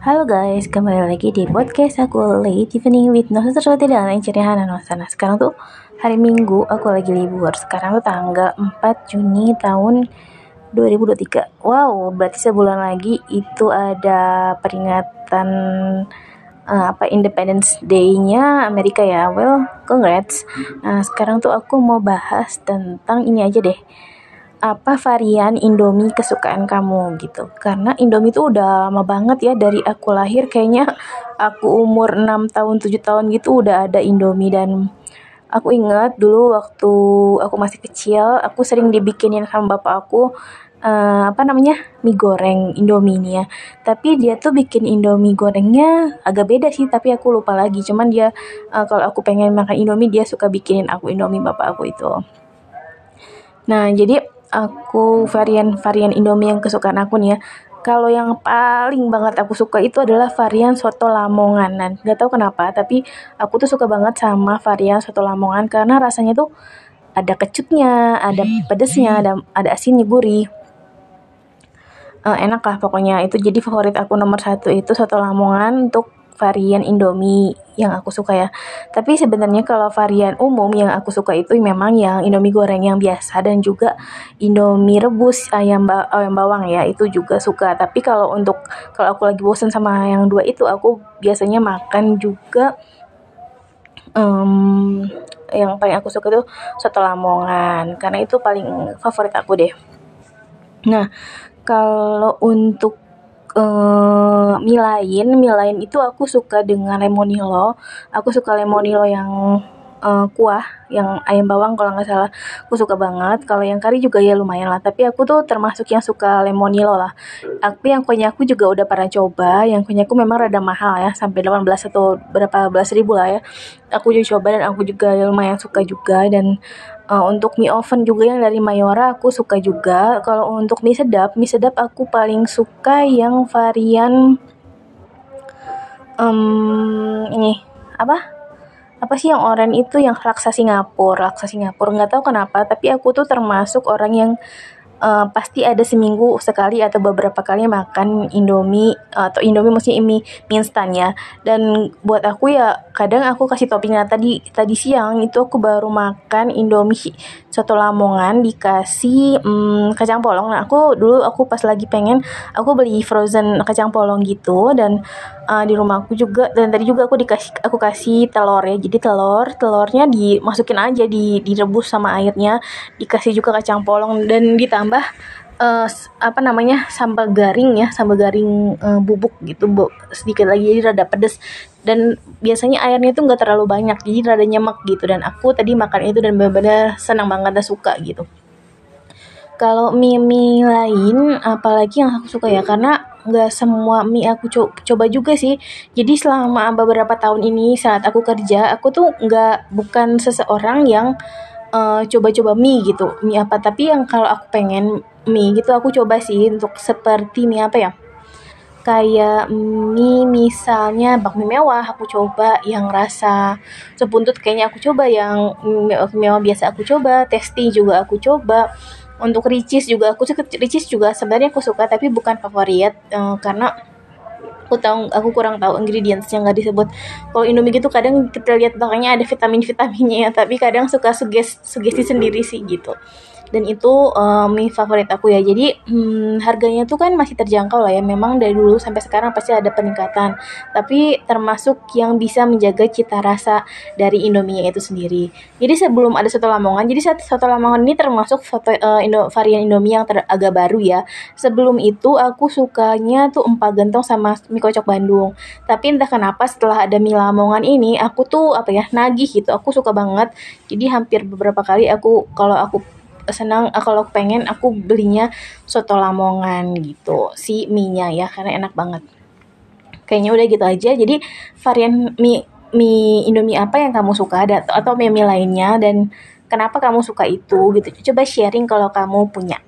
Halo guys, kembali lagi di podcast aku Late Evening with No Sesuatu dengan Cerihan Nah sekarang tuh hari Minggu, aku lagi libur. Sekarang tuh tanggal 4 Juni tahun 2023 Wow, berarti sebulan lagi itu ada peringatan uh, apa Independence Day-nya Amerika ya. Well, congrats. Nah sekarang tuh aku mau bahas tentang ini aja deh apa varian Indomie kesukaan kamu gitu. Karena Indomie itu udah lama banget ya dari aku lahir kayaknya aku umur 6 tahun 7 tahun gitu udah ada Indomie. Dan aku ingat dulu waktu aku masih kecil aku sering dibikinin sama bapak aku uh, apa namanya mie goreng Indomie ini ya tapi dia tuh bikin Indomie gorengnya agak beda sih tapi aku lupa lagi. Cuman dia uh, kalau aku pengen makan Indomie dia suka bikinin aku Indomie bapak aku itu. Nah jadi aku varian-varian Indomie yang kesukaan aku nih ya. Kalau yang paling banget aku suka itu adalah varian soto Lamongan. Dan gak tahu kenapa, tapi aku tuh suka banget sama varian soto Lamongan karena rasanya tuh ada kecutnya, ada pedesnya, ada ada asinnya gurih. Uh, enak lah pokoknya itu jadi favorit aku nomor satu itu soto Lamongan untuk varian Indomie yang aku suka ya. Tapi sebenarnya kalau varian umum yang aku suka itu memang yang Indomie goreng yang biasa dan juga Indomie rebus ayam ba ayam bawang ya itu juga suka. Tapi kalau untuk kalau aku lagi bosen sama yang dua itu aku biasanya makan juga um, yang paling aku suka itu soto Lamongan karena itu paling favorit aku deh. Nah, kalau untuk uh, mie lain, mie lain itu aku suka dengan lemonilo. Aku suka lemonilo yang uh, kuah yang ayam bawang kalau nggak salah. Aku suka banget. Kalau yang kari juga ya lumayan lah. Tapi aku tuh termasuk yang suka lemonilo lah. Tapi yang konyaku juga udah pernah coba. Yang konyaku memang rada mahal ya. Sampai 18 atau berapa belas ribu lah ya. Aku juga coba dan aku juga lumayan suka juga. Dan uh, untuk mie oven juga yang dari Mayora aku suka juga. Kalau untuk mie sedap mie sedap aku paling suka yang varian um, ini. Apa apa sih yang oranye itu yang raksa Singapura raksa Singapura nggak tahu kenapa tapi aku tuh termasuk orang yang uh, pasti ada seminggu sekali atau beberapa kali makan Indomie atau Indomie maksudnya mie, mie instan ya dan buat aku ya kadang aku kasih toppingnya tadi tadi siang itu aku baru makan Indomie soto Lamongan dikasih um, kacang polong. Nah aku dulu aku pas lagi pengen aku beli frozen kacang polong gitu dan uh, di rumahku juga. Dan tadi juga aku dikasih aku kasih telur ya. Jadi telur telurnya dimasukin aja di direbus sama airnya. Dikasih juga kacang polong. Dan ditambah uh, apa namanya sambal garing ya. Sambal garing uh, bubuk gitu bu sedikit lagi. Jadi rada pedes. Dan biasanya airnya tuh nggak terlalu banyak. Jadi rada nyemek gitu. Dan aku tadi makan itu dan benar-benar senang banget dan suka gitu kalau mie mie lain apalagi yang aku suka ya karena nggak semua mie aku co coba juga sih. Jadi selama beberapa tahun ini saat aku kerja aku tuh nggak bukan seseorang yang coba coba-coba mie gitu. Mie apa? Tapi yang kalau aku pengen mie gitu aku coba sih untuk seperti mie apa ya? Kayak mie misalnya bakmi mewah aku coba. Yang rasa sebuntut kayaknya aku coba yang mie mewah biasa aku coba testi juga aku coba untuk Ricis juga aku suka Ricis juga sebenarnya aku suka tapi bukan favorit uh, karena aku tahu aku kurang tahu ingredients yang nggak disebut. Kalau Indomie gitu kadang kita lihat belakangnya ada vitamin vitaminnya ya tapi kadang suka suges sugesti sendiri sih gitu dan itu uh, mie favorit aku ya. Jadi hmm, harganya tuh kan masih terjangkau lah ya. Memang dari dulu sampai sekarang pasti ada peningkatan. Tapi termasuk yang bisa menjaga cita rasa dari Indomie itu sendiri. Jadi sebelum ada soto Lamongan jadi soto Lamongan ini termasuk foto uh, Indo, varian Indomie yang ter, agak baru ya. Sebelum itu aku sukanya tuh empat gentong sama mie kocok Bandung. Tapi entah kenapa setelah ada mie Lamongan ini aku tuh apa ya nagih gitu. Aku suka banget. Jadi hampir beberapa kali aku kalau aku senang uh, kalau pengen aku belinya soto Lamongan gitu. Si mie-nya ya karena enak banget. Kayaknya udah gitu aja. Jadi varian mie mie Indomie apa yang kamu suka ada atau mie mie lainnya dan kenapa kamu suka itu gitu. Coba sharing kalau kamu punya